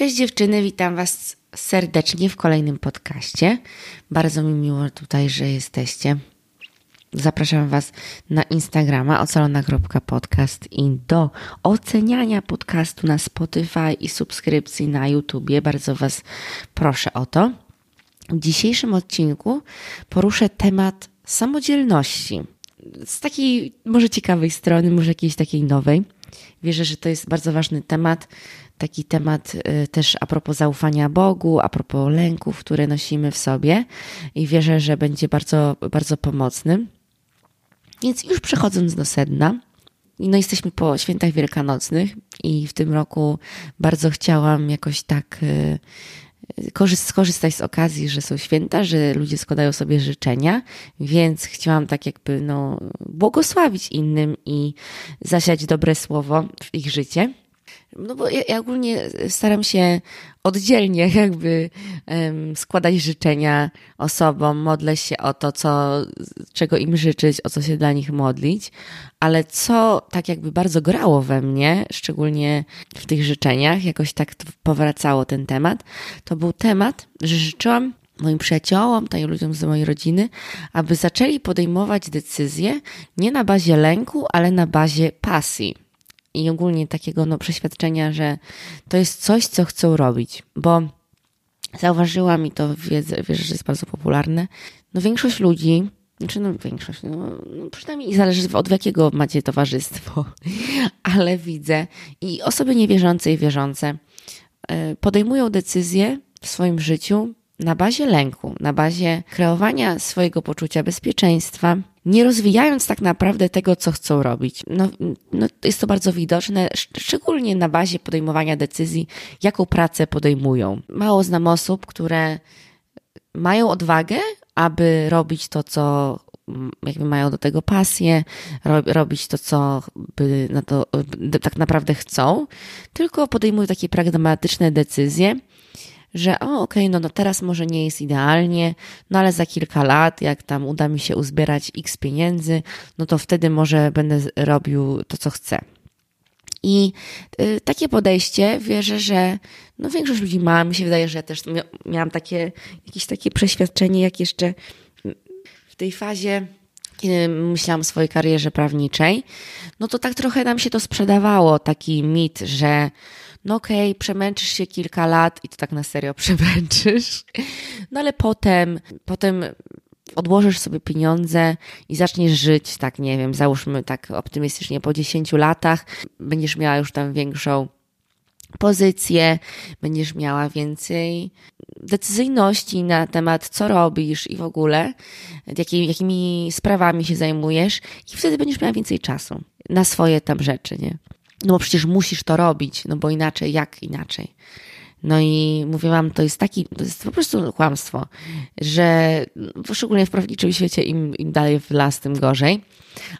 Cześć dziewczyny, witam Was serdecznie w kolejnym podcaście. Bardzo mi miło tutaj, że jesteście. Zapraszam Was na Instagrama ocalona.podcast i do oceniania podcastu na Spotify i subskrypcji na YouTubie. Bardzo Was proszę o to. W dzisiejszym odcinku poruszę temat samodzielności. Z takiej może ciekawej strony, może jakiejś takiej nowej. Wierzę, że to jest bardzo ważny temat, taki temat y, też a propos zaufania Bogu, a propos lęków, które nosimy w sobie i wierzę, że będzie bardzo, bardzo pomocny. Więc już przechodząc do sedna, no jesteśmy po świętach wielkanocnych i w tym roku bardzo chciałam jakoś tak y, skorzystać z okazji, że są święta, że ludzie składają sobie życzenia, więc chciałam tak jakby no, błogosławić innym i zasiać dobre słowo w ich życie. No bo ja, ja ogólnie staram się oddzielnie jakby um, składać życzenia osobom, modlę się o to, co, czego im życzyć, o co się dla nich modlić, ale co tak jakby bardzo grało we mnie, szczególnie w tych życzeniach, jakoś tak powracało ten temat, to był temat, że życzyłam moim przyjaciołom, tutaj ludziom z mojej rodziny, aby zaczęli podejmować decyzje nie na bazie lęku, ale na bazie pasji i ogólnie takiego no, przeświadczenia, że to jest coś, co chcą robić, bo zauważyłam i to wiedzę, wiesz, że jest bardzo popularne. No większość ludzi, znaczy no większość, no, no przynajmniej zależy od jakiego macie towarzystwo, ale widzę i osoby niewierzące i wierzące e, podejmują decyzje w swoim życiu na bazie lęku, na bazie kreowania swojego poczucia bezpieczeństwa, nie rozwijając tak naprawdę tego, co chcą robić. No, no, jest to bardzo widoczne, szczególnie na bazie podejmowania decyzji, jaką pracę podejmują. Mało znam osób, które mają odwagę, aby robić to, co jakby mają do tego pasję, robić to, co by na to tak naprawdę chcą, tylko podejmują takie pragmatyczne decyzje, że o, okej, okay, no, no teraz może nie jest idealnie, no ale za kilka lat, jak tam uda mi się uzbierać x pieniędzy, no to wtedy może będę robił to, co chcę. I y, takie podejście wierzę, że no większość ludzi ma. Mi się wydaje, że ja też miałam takie, jakieś takie przeświadczenie, jak jeszcze w tej fazie, kiedy myślałam o swojej karierze prawniczej, no to tak trochę nam się to sprzedawało, taki mit, że no okej, okay, przemęczysz się kilka lat i to tak na serio przemęczysz, no ale potem, potem odłożysz sobie pieniądze i zaczniesz żyć, tak nie wiem, załóżmy tak optymistycznie po 10 latach, będziesz miała już tam większą pozycję, będziesz miała więcej decyzyjności na temat, co robisz i w ogóle, jakimi, jakimi sprawami się zajmujesz, i wtedy będziesz miała więcej czasu na swoje tam rzeczy, nie? No bo przecież musisz to robić, no bo inaczej, jak inaczej. No i mówię wam, to jest taki, to jest po prostu kłamstwo, że szczególnie w prawniczym świecie im, im dalej w las, tym gorzej.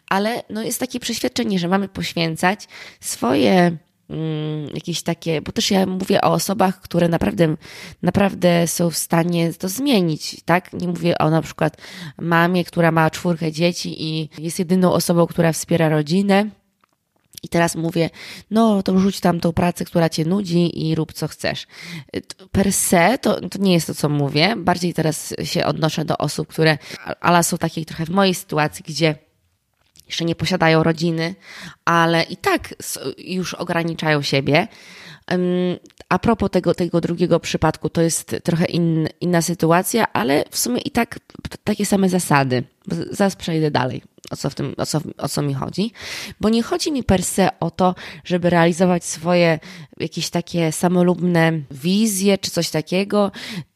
Ale no jest takie przeświadczenie, że mamy poświęcać swoje mm, jakieś takie, bo też ja mówię o osobach, które naprawdę, naprawdę są w stanie to zmienić, tak? Nie mówię o na przykład mamie, która ma czwórkę dzieci i jest jedyną osobą, która wspiera rodzinę i teraz mówię, no to rzuć tam tą pracę, która cię nudzi i rób co chcesz. Per se to, to nie jest to, co mówię. Bardziej teraz się odnoszę do osób, które, ale są takie trochę w mojej sytuacji, gdzie jeszcze nie posiadają rodziny, ale i tak już ograniczają siebie. A propos tego, tego drugiego przypadku, to jest trochę in, inna sytuacja, ale w sumie i tak takie same zasady. Zaraz przejdę dalej o co, w tym, o, co, o co mi chodzi, bo nie chodzi mi per se o to, żeby realizować swoje jakieś takie samolubne wizje czy coś takiego,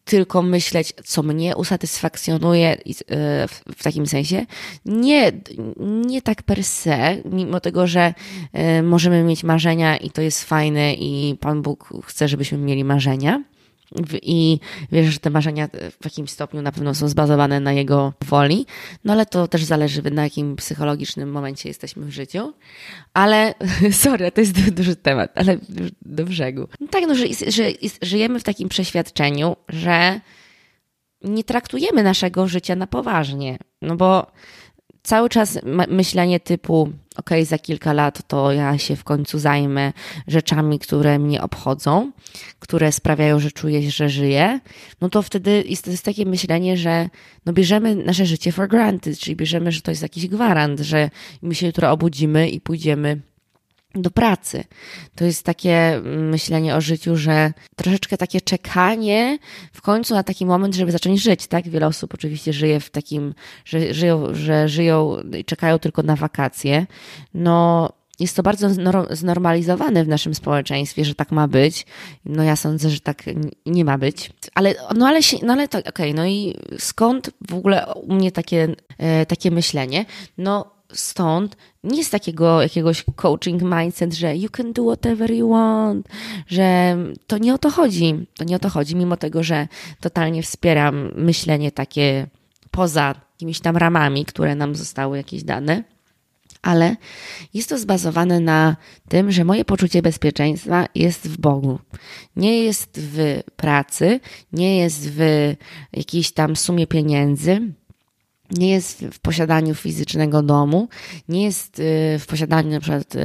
tylko myśleć, co mnie usatysfakcjonuje e, w takim sensie. Nie, nie tak per se, mimo tego, że e, możemy mieć marzenia i to jest fajne i Pan Bóg chce, żebyśmy mieli marzenia i wierzę, że te marzenia w jakimś stopniu na pewno są zbazowane na jego woli, no ale to też zależy na jakim psychologicznym momencie jesteśmy w życiu. Ale, sorry, to jest duży temat, ale do brzegu. No tak, no, że, że żyjemy w takim przeświadczeniu, że nie traktujemy naszego życia na poważnie, no bo cały czas myślenie typu ok, za kilka lat to ja się w końcu zajmę rzeczami, które mnie obchodzą, które sprawiają, że czuję, że żyję, no to wtedy jest, jest takie myślenie, że no bierzemy nasze życie for granted, czyli bierzemy, że to jest jakiś gwarant, że my się jutro obudzimy i pójdziemy do pracy. To jest takie myślenie o życiu, że troszeczkę takie czekanie w końcu na taki moment, żeby zacząć żyć, tak? Wiele osób oczywiście żyje w takim, że żyją, że żyją i czekają tylko na wakacje. No, jest to bardzo znormalizowane w naszym społeczeństwie, że tak ma być. No ja sądzę, że tak nie ma być. Ale, no ale, no ale to, okej, okay, no i skąd w ogóle u mnie takie, e, takie myślenie? No stąd nie jest takiego jakiegoś coaching mindset, że you can do whatever you want, że to nie o to chodzi. To nie o to chodzi, mimo tego, że totalnie wspieram myślenie takie poza jakimiś tam ramami, które nam zostały jakieś dane. Ale jest to zbazowane na tym, że moje poczucie bezpieczeństwa jest w Bogu. Nie jest w pracy, nie jest w jakiejś tam sumie pieniędzy, nie jest w posiadaniu fizycznego domu, nie jest y, w posiadaniu na przykład y,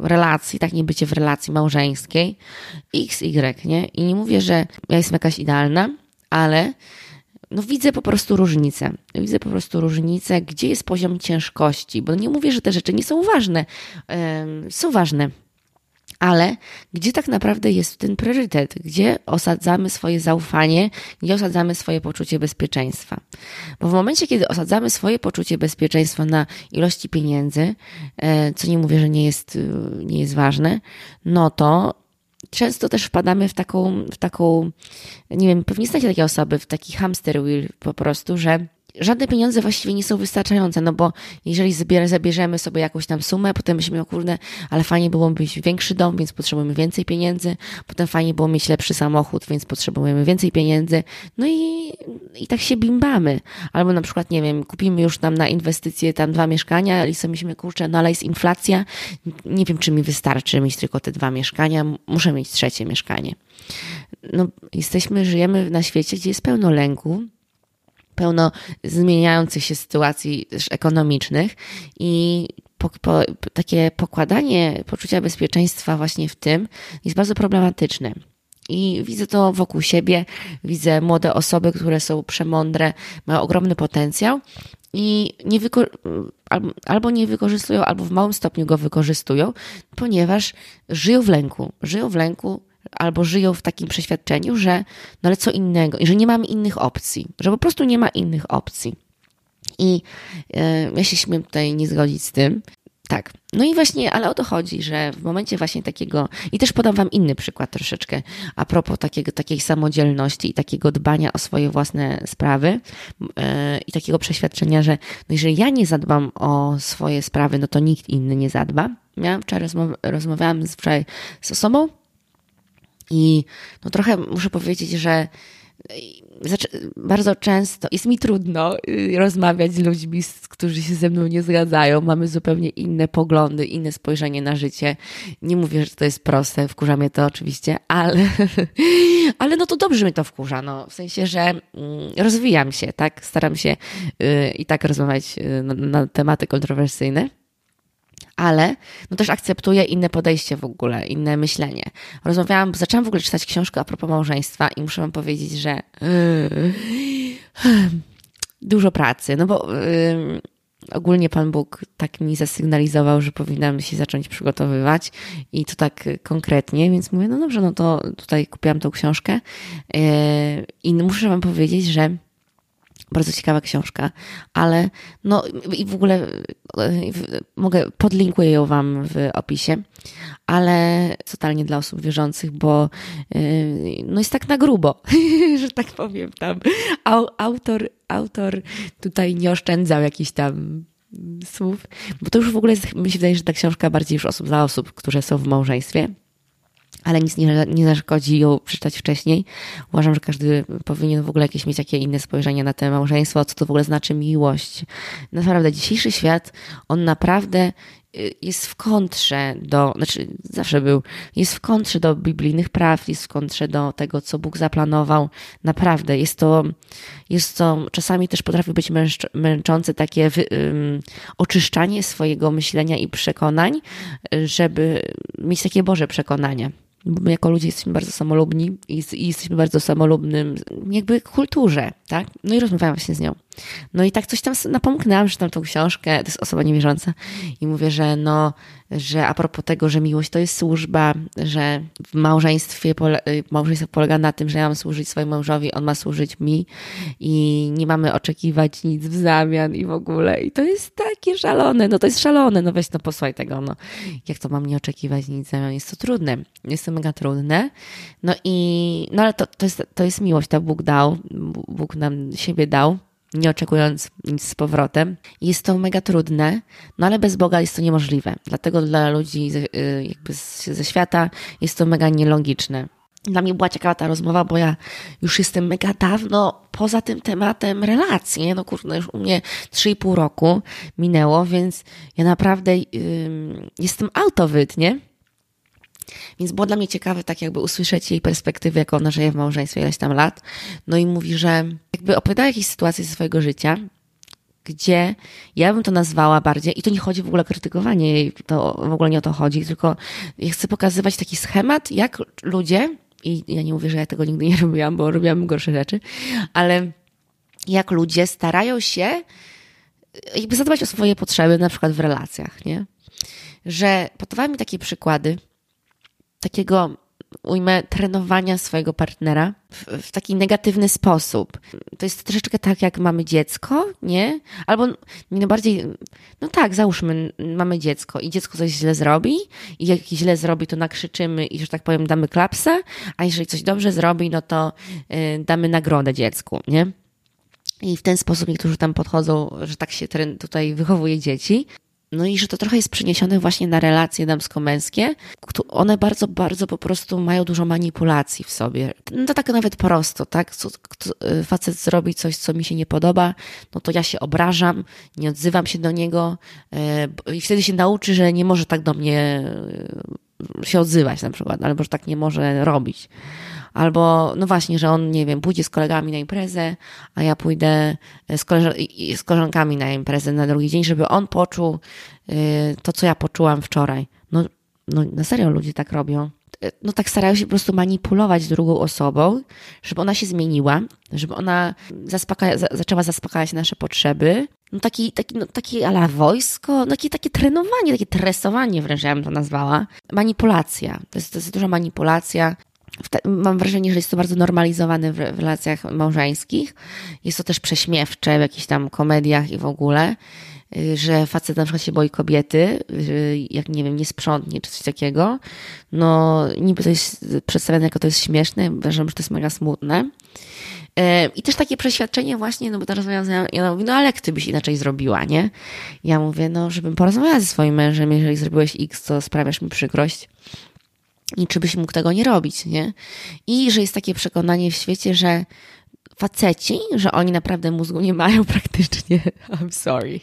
relacji, tak nie bycie w relacji małżeńskiej, x, y, nie? I nie mówię, że ja jestem jakaś idealna, ale no widzę po prostu różnicę. Widzę po prostu różnicę, gdzie jest poziom ciężkości, bo nie mówię, że te rzeczy nie są ważne. Są ważne, ale gdzie tak naprawdę jest ten priorytet, gdzie osadzamy swoje zaufanie, gdzie osadzamy swoje poczucie bezpieczeństwa. Bo w momencie, kiedy osadzamy swoje poczucie bezpieczeństwa na ilości pieniędzy, e, co nie mówię, że nie jest, e, nie jest ważne, no to często też wpadamy w taką, w taką, nie wiem, pewnie znacie takie osoby, w taki hamster wheel po prostu, że żadne pieniądze właściwie nie są wystarczające, no bo jeżeli zabierzemy sobie jakąś tam sumę, potem myślimy, o kurde, ale fajnie było mieć większy dom, więc potrzebujemy więcej pieniędzy, potem fajnie było mieć lepszy samochód, więc potrzebujemy więcej pieniędzy, no i, i tak się bimbamy. Albo na przykład, nie wiem, kupimy już tam na inwestycje tam dwa mieszkania i sobie myślimy, kurczę, no ale jest inflacja, nie wiem, czy mi wystarczy mieć tylko te dwa mieszkania, muszę mieć trzecie mieszkanie. No, jesteśmy, żyjemy na świecie, gdzie jest pełno lęku, pełno zmieniających się sytuacji też ekonomicznych i po, po, takie pokładanie poczucia bezpieczeństwa właśnie w tym jest bardzo problematyczne. I widzę to wokół siebie, widzę młode osoby, które są przemądre, mają ogromny potencjał i nie albo, nie wykorzystują, albo w małym stopniu go wykorzystują, ponieważ żyją w lęku. Żyją w lęku albo żyją w takim przeświadczeniu, że no ale co innego, i że nie mamy innych opcji, że po prostu nie ma innych opcji. I e, ja się śmiem tutaj nie zgodzić z tym. Tak. No i właśnie, ale o to chodzi, że w momencie właśnie takiego, i też podam Wam inny przykład troszeczkę, a propos takiego, takiej samodzielności i takiego dbania o swoje własne sprawy yy, i takiego przeświadczenia, że no jeżeli ja nie zadbam o swoje sprawy, no to nikt inny nie zadba. Ja wczoraj rozmawiałam wczoraj z osobą, i no trochę muszę powiedzieć, że bardzo często jest mi trudno y, rozmawiać z ludźmi, którzy się ze mną nie zgadzają. Mamy zupełnie inne poglądy, inne spojrzenie na życie. Nie mówię, że to jest proste, wkurza mnie to oczywiście, ale, ale no to dobrze mnie to wkurza. No, w sensie, że mm, rozwijam się, tak? Staram się y, i tak rozmawiać y, na, na tematy kontrowersyjne ale no też akceptuję inne podejście w ogóle, inne myślenie. Rozmawiałam, zaczęłam w ogóle czytać książkę a propos małżeństwa i muszę wam powiedzieć, że yy, dużo pracy, no bo yy, ogólnie Pan Bóg tak mi zasygnalizował, że powinnam się zacząć przygotowywać i to tak konkretnie, więc mówię, no dobrze, no to tutaj kupiłam tą książkę yy, i muszę wam powiedzieć, że bardzo ciekawa książka, ale no i w ogóle mogę, podlinkuję ją Wam w opisie, ale totalnie dla osób wierzących, bo y, no jest tak na grubo, że tak powiem tam. Autor, autor tutaj nie oszczędzał jakichś tam słów, bo to już w ogóle jest, mi się wydaje, że ta książka bardziej już osób dla osób, które są w małżeństwie ale nic nie, nie zaszkodzi ją przeczytać wcześniej. Uważam, że każdy powinien w ogóle jakieś mieć takie inne spojrzenie na to małżeństwo, co to w ogóle znaczy miłość. Naprawdę, dzisiejszy świat, on naprawdę jest w kontrze do, znaczy zawsze był, jest w kontrze do biblijnych praw, jest w kontrze do tego, co Bóg zaplanował. Naprawdę, jest to, jest to czasami też potrafi być męcz, męczące takie wy, um, oczyszczanie swojego myślenia i przekonań, żeby mieć takie Boże przekonania bo my jako ludzie jesteśmy bardzo samolubni i, i jesteśmy bardzo samolubnym jakby kulturze, tak? No i rozmawiałam właśnie z nią. No i tak coś tam napomknęłam, że tam tą książkę, to jest osoba niewierząca i mówię, że no, że a propos tego, że miłość to jest służba, że w małżeństwie pole, y, małżeństwo polega na tym, że ja mam służyć swojemu mężowi, on ma służyć mi i nie mamy oczekiwać nic w zamian i w ogóle. I to jest takie szalone, no to jest szalone, no weź no posłuchaj tego, no. Jak to mam nie oczekiwać nic w zamian? Jest to trudne, jest to mega trudne. No i, no ale to, to, jest, to jest miłość, to Bóg dał, Bóg nam siebie dał nie oczekując nic z powrotem. Jest to mega trudne, no ale bez Boga jest to niemożliwe. Dlatego dla ludzi ze, y, jakby ze świata jest to mega nielogiczne. Dla mnie była ciekawa ta rozmowa, bo ja już jestem mega dawno poza tym tematem relacji. No kurde, już u mnie 3,5 roku minęło, więc ja naprawdę yy, jestem autowyt, nie? Więc było dla mnie ciekawe tak jakby usłyszeć jej perspektywę, jak ona żyje w małżeństwie ileś tam lat. No i mówi, że jakby opowiada jakieś sytuacje ze swojego życia, gdzie ja bym to nazwała bardziej, i to nie chodzi w ogóle o krytykowanie jej, to w ogóle nie o to chodzi, tylko ja chcę pokazywać taki schemat, jak ludzie, i ja nie mówię, że ja tego nigdy nie robiłam, bo robiłam gorsze rzeczy, ale jak ludzie starają się jakby zadbać o swoje potrzeby, na przykład w relacjach, nie? Że podawała mi takie przykłady, takiego ujmę, trenowania swojego partnera w, w, taki negatywny sposób. To jest troszeczkę tak, jak mamy dziecko, nie? Albo nie bardziej, no tak, załóżmy, mamy dziecko i dziecko coś źle zrobi i jak źle zrobi, to nakrzyczymy i, że tak powiem, damy klapsę, a jeżeli coś dobrze zrobi, no to y, damy nagrodę dziecku, nie? I w ten sposób niektórzy tam podchodzą, że tak się tutaj wychowuje dzieci. No i że to trochę jest przeniesione właśnie na relacje damsko-męskie. One bardzo, bardzo po prostu mają dużo manipulacji w sobie. No to tak nawet prosto, tak? Y, facet zrobi coś, co mi się nie podoba, no to ja się obrażam, nie odzywam się do niego yy, i wtedy się nauczy, że nie może tak do mnie yy, się odzywać na przykład, albo że tak nie może robić. Albo, no właśnie, że on, nie wiem, pójdzie z kolegami na imprezę, a ja pójdę z, koleżan z koleżankami na imprezę na drugi dzień, żeby on poczuł yy, to, co ja poczułam wczoraj. No, no na serio ludzie tak robią. No tak starają się po prostu manipulować drugą osobą, żeby ona się zmieniła, żeby ona zaczęła zaspokajać nasze potrzeby. No taki, taki, no taki ala wojsko, no takie, takie trenowanie, takie tresowanie wręcz ja bym to nazwała. Manipulacja. To jest, to jest duża manipulacja mam wrażenie, że jest to bardzo normalizowane w, relacjach małżeńskich. Jest to też prześmiewcze w jakichś tam komediach i w ogóle, y, że facet na przykład się boi kobiety, jak nie wiem, nie sprzątnie czy coś takiego. No, niby to jest przedstawione jako to jest śmieszne, uważam, że to jest mega smutne. Y, I też takie przeświadczenie właśnie, no bo to rozmawiam z ja mówię, no ale ty byś inaczej zrobiła, nie? Ja mówię, no żebym porozmawiała ze swoim mężem, jeżeli zrobiłeś X, to sprawiasz mi przykrość i czy byś mógł tego nie robić, nie? I że jest takie przekonanie w świecie, że faceci, że oni naprawdę mózgu nie mają praktycznie. I'm sorry.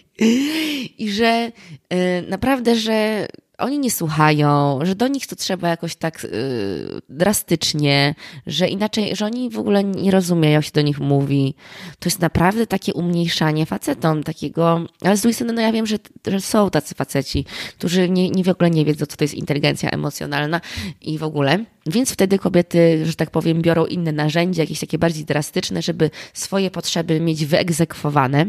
I że y, naprawdę, że oni nie słuchają, że do nich to trzeba jakoś tak yy, drastycznie, że inaczej, że oni w ogóle nie rozumieją, jak się do nich mówi. To jest naprawdę takie umniejszanie facetom, takiego, ale z drugiej strony, no ja wiem, że, że są tacy faceci, którzy nie, nie w ogóle nie wiedzą, co to jest inteligencja emocjonalna i w ogóle. Więc wtedy kobiety, że tak powiem, biorą inne narzędzia, jakieś takie bardziej drastyczne, żeby swoje potrzeby mieć wyegzekwowane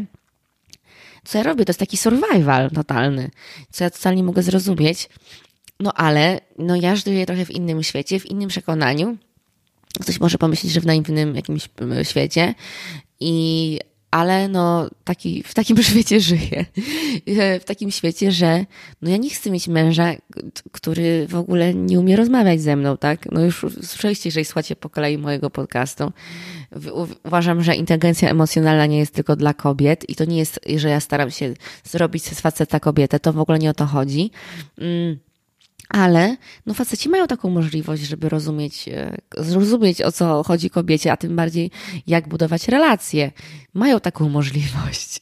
co ja robię? To jest taki survival totalny, co ja totalnie mogę zrozumieć. No ale, no ja żyję trochę w innym świecie, w innym przekonaniu. Ktoś może pomyśleć, że w naiwnym jakimś e, świecie i ale no taki, w takim świecie żyję. W takim świecie, że no ja nie chcę mieć męża, który w ogóle nie umie rozmawiać ze mną, tak? No już słyszeliście, jeżeli słuchacie po kolei mojego podcastu. Uważam, że inteligencja emocjonalna nie jest tylko dla kobiet i to nie jest, że ja staram się zrobić z faceta kobietę, to w ogóle nie o to chodzi. Mm Ale no faceci mają taką możliwość, żeby rozumieć, e, zrozumieć o co chodzi kobiecie, a tym bardziej jak budować relacje. Mają taką możliwość.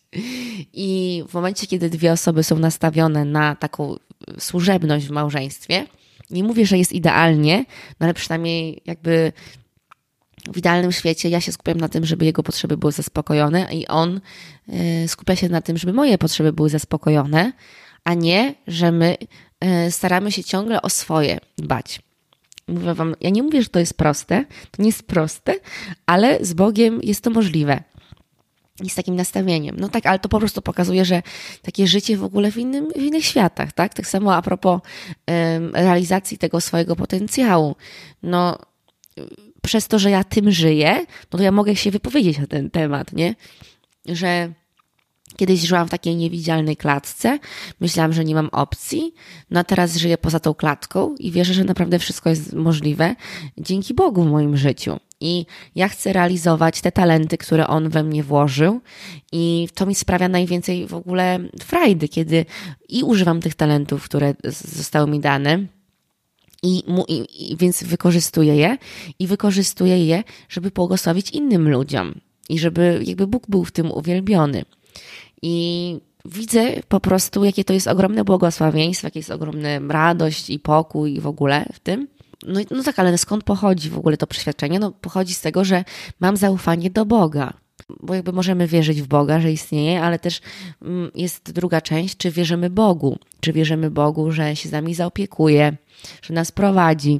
I w momencie, kiedy dwie osoby są nastawione na taką służebność w małżeństwie, nie mówię, że jest idealnie, no ale przynajmniej jakby w idealnym świecie ja się skupiam na tym, żeby jego potrzeby były zaspokojone i on e, skupia się na tym, żeby moje potrzeby były zaspokojone, a nie, że my staramy się ciągle o swoje dbać. Mówię wam, ja nie mówię, że to jest proste, to nie jest proste, ale z Bogiem jest to możliwe. I z takim nastawieniem. No tak, ale to po prostu pokazuje, że takie życie w ogóle w, innym, w innych światach, tak? Tak samo a propos um, realizacji tego swojego potencjału. No, przez to, że ja tym żyję, no to ja mogę się wypowiedzieć na ten temat, nie? Że Kiedyś żyłam w takiej niewidzialnej klatce, myślałam, że nie mam opcji, no a teraz żyję poza tą klatką i wierzę, że naprawdę wszystko jest możliwe dzięki Bogu w moim życiu. I ja chcę realizować te talenty, które On we mnie włożył, i to mi sprawia najwięcej w ogóle frajdy, kiedy i używam tych talentów, które zostały mi dane, i, mu, i, i, więc wykorzystuję je i wykorzystuję je, żeby błogosławić innym ludziom i żeby jakby Bóg był w tym uwielbiony. I widzę po prostu, jakie to jest ogromne błogosławieństwo, jakie jest ogromna radość i pokój w ogóle w tym. No, no tak, ale skąd pochodzi w ogóle to przeświadczenie? No pochodzi z tego, że mam zaufanie do Boga. Bo jakby możemy wierzyć w Boga, że istnieje, ale też mm, jest druga część, czy wierzymy Bogu? Czy wierzymy Bogu, że się z nami zaopiekuje, że nas prowadzi,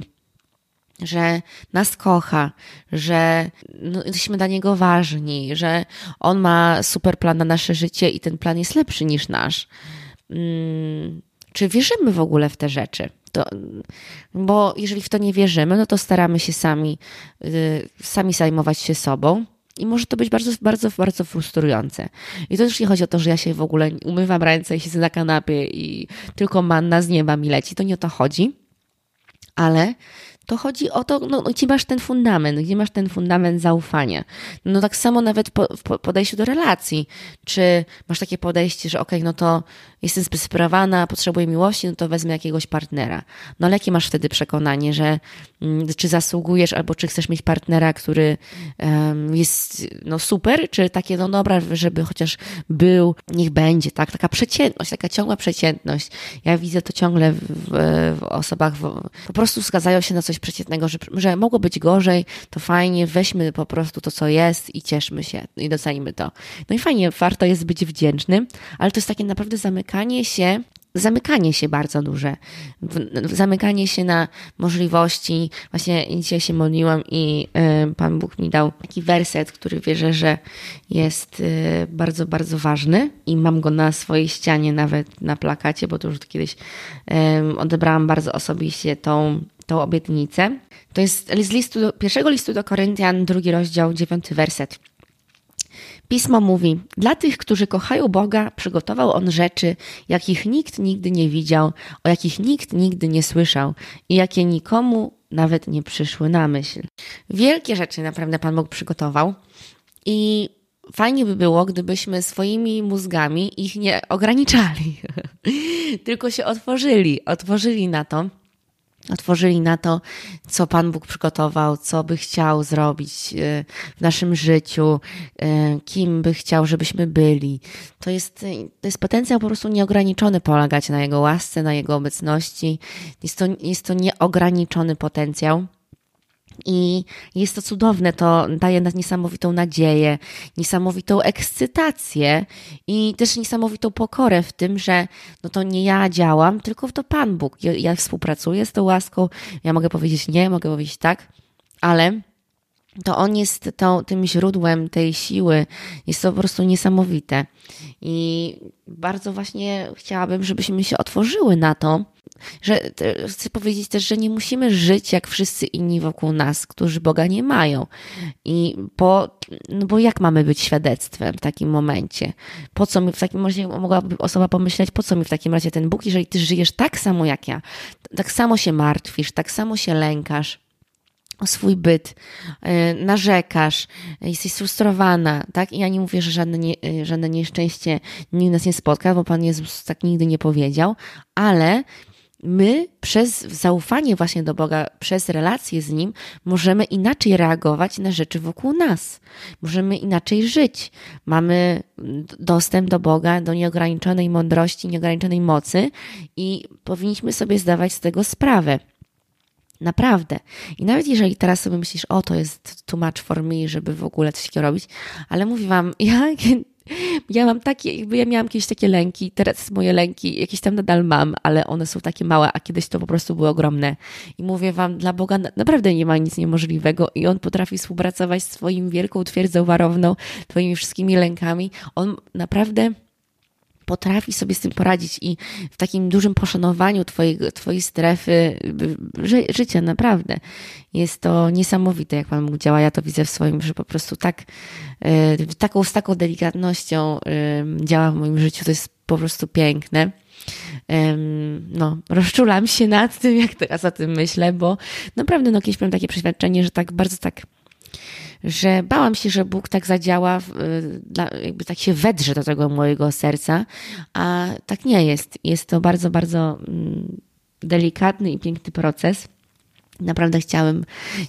że nas kocha, że no, jesteśmy dla niego ważni, że on ma super plan na nasze życie i ten plan jest lepszy niż nasz. Hmm, czy wierzymy w ogóle w te rzeczy? To, bo jeżeli w to nie wierzymy, no to staramy się sami, yy, sami zajmować się sobą. I może to być bardzo, bardzo, bardzo frustrujące. I to już nie chodzi o to, że ja się w ogóle umywam ręce i siedzę na kanapie i tylko manna z nieba mi leci. To nie o to chodzi. Ale to chodzi o to, no, gdzie masz ten fundament, gdzie masz ten fundament zaufania. No tak samo nawet po, w podejściu do relacji. Czy masz takie podejście, że okej, okay, no to jestem zdesperowana, potrzebuję miłości, no to wezmę jakiegoś partnera. No ale jakie masz wtedy przekonanie, że mm, czy zasługujesz, albo czy chcesz mieć partnera, który jest no super, czy takie, no dobra, żeby chociaż był, niech będzie, tak? Taka przeciętność, taka ciągła przeciętność. Ja widzę to ciągle w, w osobach, w, po prostu zgadzają się na coś przeciętnego, że, że mogło być gorzej, to fajnie, weźmy po prostu to, co jest i cieszmy się i docenimy to. No i fajnie, warto jest być wdzięcznym, ale to jest takie naprawdę zamykanie się zamykanie się bardzo duże, zamykanie się na możliwości. Właśnie dzisiaj się modliłam i y, Pan Bóg mi dał taki werset, który wierzę, że jest y, bardzo, bardzo ważny i mam go na swojej ścianie, nawet na plakacie, bo to już kiedyś odebrałam bardzo osobiście tą, tą obietnicę. To jest z listu pierwszego listu do Koryntian, drugi rozdział, dziewiąty werset. Pismo mówi: Dla tych, którzy kochają Boga, przygotował On rzeczy, jakich nikt nigdy nie widział, o jakich nikt nigdy nie słyszał i jakie nikomu nawet nie przyszły na myśl. Wielkie rzeczy naprawdę Pan Bóg przygotował i fajnie by było, gdybyśmy swoimi mózgami ich nie ograniczali, tylko się otworzyli, otworzyli na to otworzyli na to, co Pan Bóg przygotował, co by chciał zrobić e, w naszym życiu, e, kim by chciał, żebyśmy byli. To jest, to jest potencjał po prostu nieograniczony polegać na Jego łasce, na Jego obecności. Jest to, jest to nieograniczony potencjał. I jest to cudowne, to daje nas niesamowitą nadzieję, niesamowitą ekscytację i też niesamowitą pokorę w tym, że no to nie ja działam, tylko to Pan Bóg. Ja, ja współpracuję z tą łaską, ja mogę powiedzieć nie, mogę powiedzieć tak, ale to on jest to, tym źródłem tej siły. Jest to po prostu niesamowite. I bardzo właśnie chciałabym, żebyśmy się otworzyły na to, że chcę powiedzieć też, że nie musimy żyć jak wszyscy inni wokół nas, którzy Boga nie mają. I po, no bo jak mamy być świadectwem w takim momencie? Po co mi w takim razie mogłaby osoba pomyśleć, po co mi w takim razie ten Bóg, jeżeli ty żyjesz tak samo jak ja, tak samo się martwisz, tak samo się lękasz o swój byt, e, narzekasz, jesteś frustrowana, tak? I ja nie mówię, że żadne, nie, e, żadne nieszczęście nigdy nas nie spotka, bo Pan Jezus tak nigdy nie powiedział, ale my przez zaufanie właśnie do Boga, przez relacje z Nim, możemy inaczej reagować na rzeczy wokół nas. Możemy inaczej żyć. Mamy dostęp do Boga, do nieograniczonej mądrości, nieograniczonej mocy i powinniśmy sobie zdawać z tego sprawę. Naprawdę. I nawet jeżeli teraz sobie myślisz, o to jest too much for me, żeby w ogóle coś robić, ale mówię wam, ja ja mam takie, jakby ja miałam kiedyś takie lęki, teraz moje lęki jakieś tam nadal mam, ale one są takie małe, a kiedyś to po prostu były ogromne. I mówię wam, dla Boga naprawdę nie ma nic niemożliwego i On potrafi współpracować z Twoim wielką twierdzą warowną, Twoimi wszystkimi lękami. On naprawdę potrafi sobie z tym poradzić i w takim dużym poszanowaniu twojej, twojej strefy ży, życia, naprawdę. Jest to niesamowite, jak Pan Bóg działa. Ja to widzę w swoim, że po prostu tak, y, taką, z taką delikatnością y, działa w moim życiu. To jest po prostu piękne. No, rozczulam się nad tym, jak teraz o tym myślę, bo naprawdę, no, kiedyś miałam takie przeświadczenie, że tak bardzo tak że bałam się, że Bóg tak zadziała, jakby tak się wedrze do tego mojego serca, a tak nie jest. Jest to bardzo, bardzo mm, delikatny i piękny proces. Naprawdę chciałem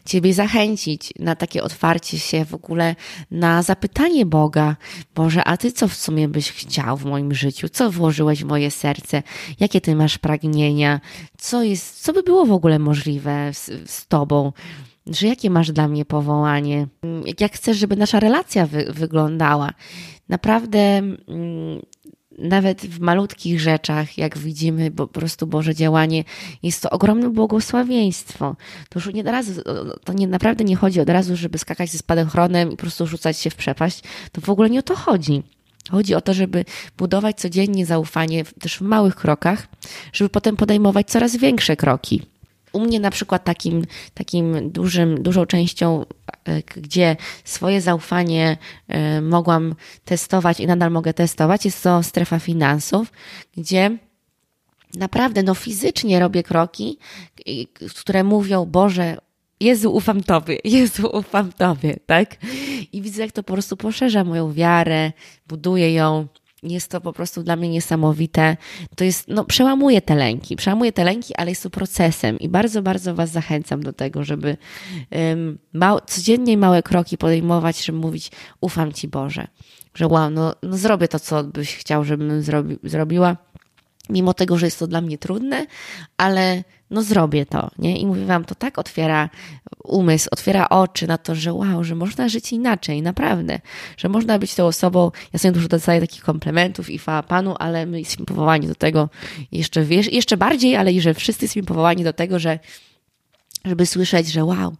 Ciebie zachęcić na takie otwarcie się w ogóle na zapytanie Boga, Boże, a Ty co w sumie byś chciał w moim życiu? Co włożyłeś w moje serce? Jakie Ty masz pragnienia? Co jest, co by było w ogóle możliwe z, z Tobą? Że jakie masz dla mnie powołanie, jak chcesz, żeby nasza relacja wy wyglądała. Naprawdę mm, nawet w malutkich rzeczach, jak widzimy po prostu Boże działanie, jest to ogromne błogosławieństwo. To już nie od razu, to nie, naprawdę nie chodzi od razu, żeby skakać ze spadochronem i po prostu rzucać się w przepaść. To w ogóle nie o to chodzi. Chodzi o to, żeby budować codziennie zaufanie też w małych krokach, żeby potem podejmować coraz większe kroki. U mnie na przykład takim, takim dużym, dużą częścią, e, gdzie swoje zaufanie e, mogłam testować i nadal mogę testować, jest to strefa finansów, gdzie naprawdę no fizycznie robię kroki, które mówią, Boże, Jezu, ufam Tobie, Jezu, ufam Tobie, tak? I widzę, jak to po prostu poszerza moją wiarę, buduje ją, jest to po prostu dla mnie niesamowite. To jest, no, przełamuje te lęki, przełamuje te lęki, ale jest to procesem i bardzo, bardzo Was zachęcam do tego, żeby um, mał, codziennie małe kroki podejmować, żeby mówić, ufam Ci Boże, że wow, no, no zrobię to, co byś chciał, żebym zrobi, zrobiła, mimo tego, że jest to dla mnie trudne, ale no zrobię to, nie? I mówię wam, to tak otwiera umysł, otwiera oczy na to, że wow, że można żyć inaczej, naprawdę, że można być tą osobą, ja sobie dużo dostaję takich komplementów i chwała Panu, ale my jesteśmy powołani do tego jeszcze, jeszcze bardziej, ale i że wszyscy jesteśmy powołani do tego, że żeby słyszeć, że wow,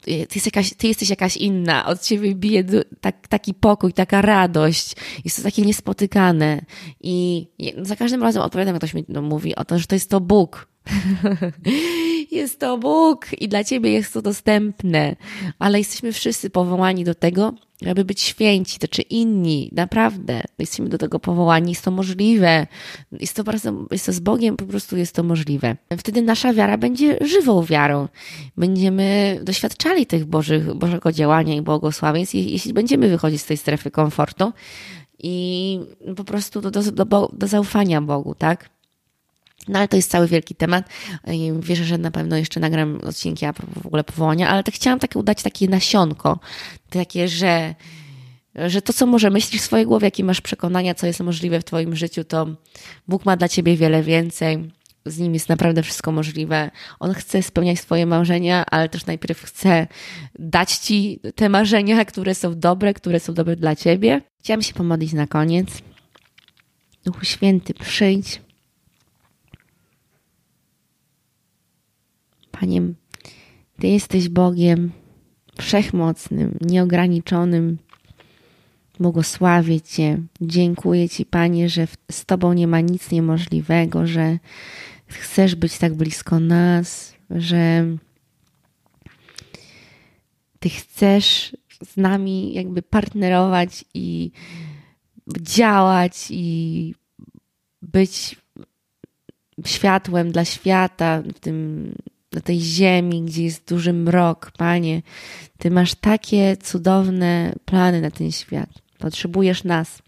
ty, jakaś, ty jesteś jakaś inna, od ciebie bije tak, taki pokój, taka radość, jest to takie niespotykane. I za każdym razem odpowiadam, jak ktoś mi no, mówi o to, że to jest to Bóg, jest to Bóg i dla Ciebie jest to dostępne, ale jesteśmy wszyscy powołani do tego, żeby być święci, to czy inni, naprawdę, jesteśmy do tego powołani, jest to możliwe, jest to, bardzo, jest to z Bogiem, po prostu jest to możliwe. Wtedy nasza wiara będzie żywą wiarą, będziemy doświadczali tych Bożych, Bożego działania i błogosławieństw, jeśli będziemy wychodzić z tej strefy komfortu i po prostu do, do, do, do zaufania Bogu, tak? No ale to jest cały wielki temat. Wierzę, że na pewno jeszcze nagram odcinki a w ogóle powołania, ale tak chciałam takie udać takie nasionko, takie, że że to, co może myślisz w swojej głowie, jakie masz przekonania, co jest możliwe w Twoim życiu, to Bóg ma dla Ciebie wiele więcej. Z nim jest naprawdę wszystko możliwe. On chce spełniać swoje marzenia, ale też najpierw chce dać Ci te marzenia, które są dobre, które są dobre dla Ciebie. Chciałam się pomodlić na koniec. Duchu Święty, przyjdź Panie, Ty jesteś Bogiem wszechmocnym, nieograniczonym. Błogosławię Cię. Dziękuję Ci, Panie, że z Tobą nie ma nic niemożliwego, że chcesz być tak blisko nas, że Ty chcesz z nami jakby partnerować i działać i być światłem dla świata w tym na tej ziemi, gdzie jest duży mrok. Panie, Ty masz takie cudowne plany na ten świat. Potrzebujesz nas.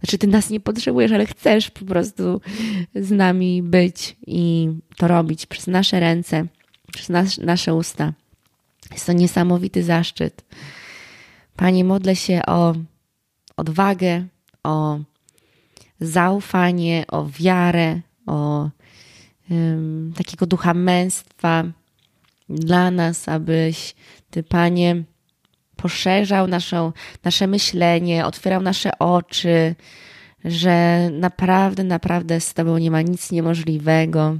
Znaczy, ty nas nie potrzebujesz, ale chcesz po prostu z nami być i to robić przez nasze ręce, przez nas, nasze usta. Jest to niesamowity zaszczyt. Panie, modlę się o odwagę, o zaufanie, o wiarę, o takiego ducha męstwa dla nas, abyś Ty, Panie, poszerzał naszą, nasze myślenie, otwierał nasze oczy, że naprawdę, naprawdę z Tobą nie ma nic niemożliwego,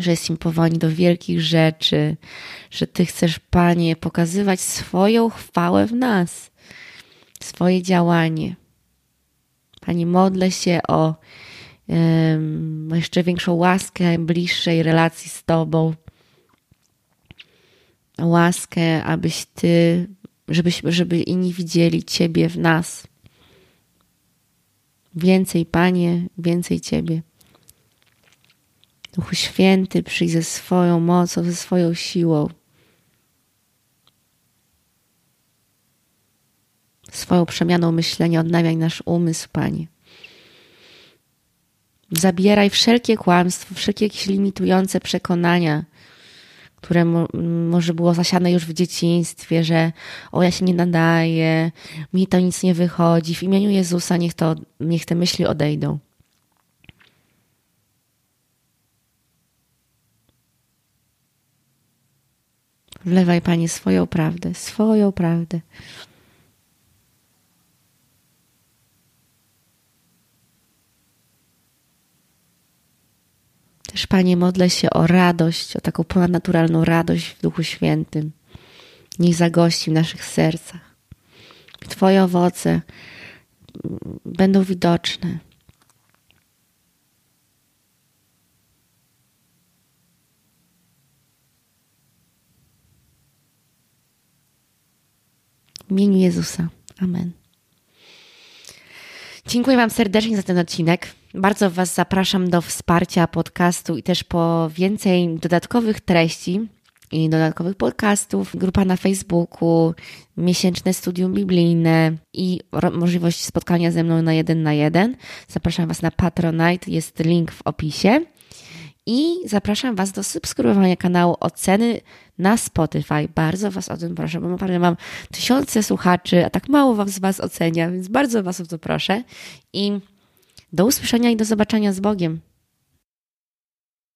że jesteśmy powołani do wielkich rzeczy, że Ty chcesz, Panie, pokazywać swoją chwałę w nas, swoje działanie. Panie, modlę się o jeszcze większą łaskę, bliższej relacji z Tobą. Łaskę, abyś Ty, żebyś, żeby inni widzieli Ciebie w nas. Więcej, Panie, więcej Ciebie. Duchu Święty, przyjdź ze swoją mocą, ze swoją siłą. Swoją przemianą myślenia odnawiaj nasz umysł, Panie. Zabieraj wszelkie kłamstwo, wszelkie jakieś limitujące przekonania, które mo może było zasiane już w dzieciństwie, że o ja się nie nadaję, mi to nic nie wychodzi. W imieniu Jezusa niech, to, niech te myśli odejdą. Wlewaj, Panie, swoją prawdę, swoją prawdę. Też, Panie, modlę się o radość, o taką ponadnaturalną radość w Duchu Świętym. Niech zagości w naszych sercach. Twoje owoce będą widoczne. W imieniu Jezusa. Amen. Dziękuję Wam serdecznie za ten odcinek. Bardzo Was zapraszam do wsparcia podcastu i też po więcej dodatkowych treści i dodatkowych podcastów, grupa na Facebooku, miesięczne studium biblijne i możliwość spotkania ze mną na jeden na jeden. Zapraszam Was na Patronite, jest link w opisie. I zapraszam Was do subskrybowania kanału Oceny na Spotify. Bardzo Was o tym proszę, bo naprawdę mam tysiące słuchaczy, a tak mało Was z Was ocenia, więc bardzo Was o to proszę. I do usłyszenia i do zobaczenia z Bogiem.